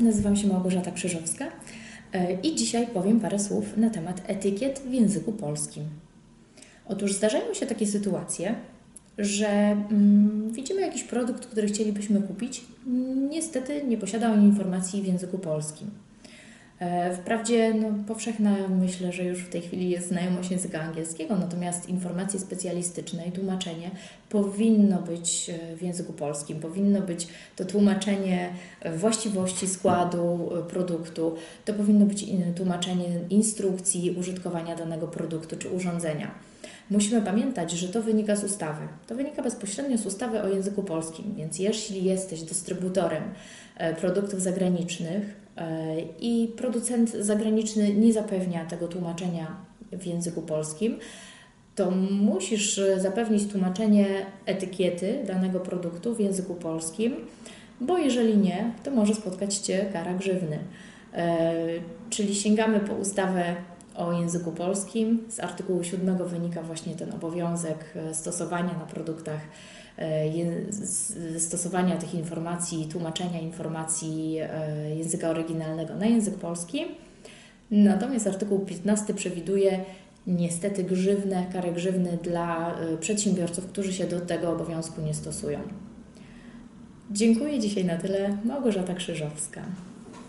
Nazywam się Małgorzata Krzyżowska e, i dzisiaj powiem parę słów na temat etykiet w języku polskim. Otóż zdarzają się takie sytuacje, że mm, widzimy jakiś produkt, który chcielibyśmy kupić, niestety nie posiada on informacji w języku polskim. E, wprawdzie no, powszechna myślę, że już w tej chwili jest znajomość języka angielskiego, natomiast informacje specjalistyczne i tłumaczenie powinno być e, w języku polskim. Powinno być to tłumaczenie właściwości składu e, produktu, to powinno być tłumaczenie instrukcji użytkowania danego produktu czy urządzenia. Musimy pamiętać, że to wynika z ustawy. To wynika bezpośrednio z ustawy o języku polskim, więc jeśli jesteś dystrybutorem produktów zagranicznych, i producent zagraniczny nie zapewnia tego tłumaczenia w języku polskim, to musisz zapewnić tłumaczenie etykiety danego produktu w języku polskim, bo jeżeli nie, to może spotkać Cię kara grzywny. E, czyli sięgamy po ustawę o języku polskim. Z artykułu 7 wynika właśnie ten obowiązek e, stosowania na produktach E, stosowania tych informacji, tłumaczenia informacji e, języka oryginalnego na język polski. Natomiast artykuł 15 przewiduje niestety grzywne, karę grzywny dla przedsiębiorców, którzy się do tego obowiązku nie stosują. Dziękuję dzisiaj na tyle. Małgorzata Krzyżowska.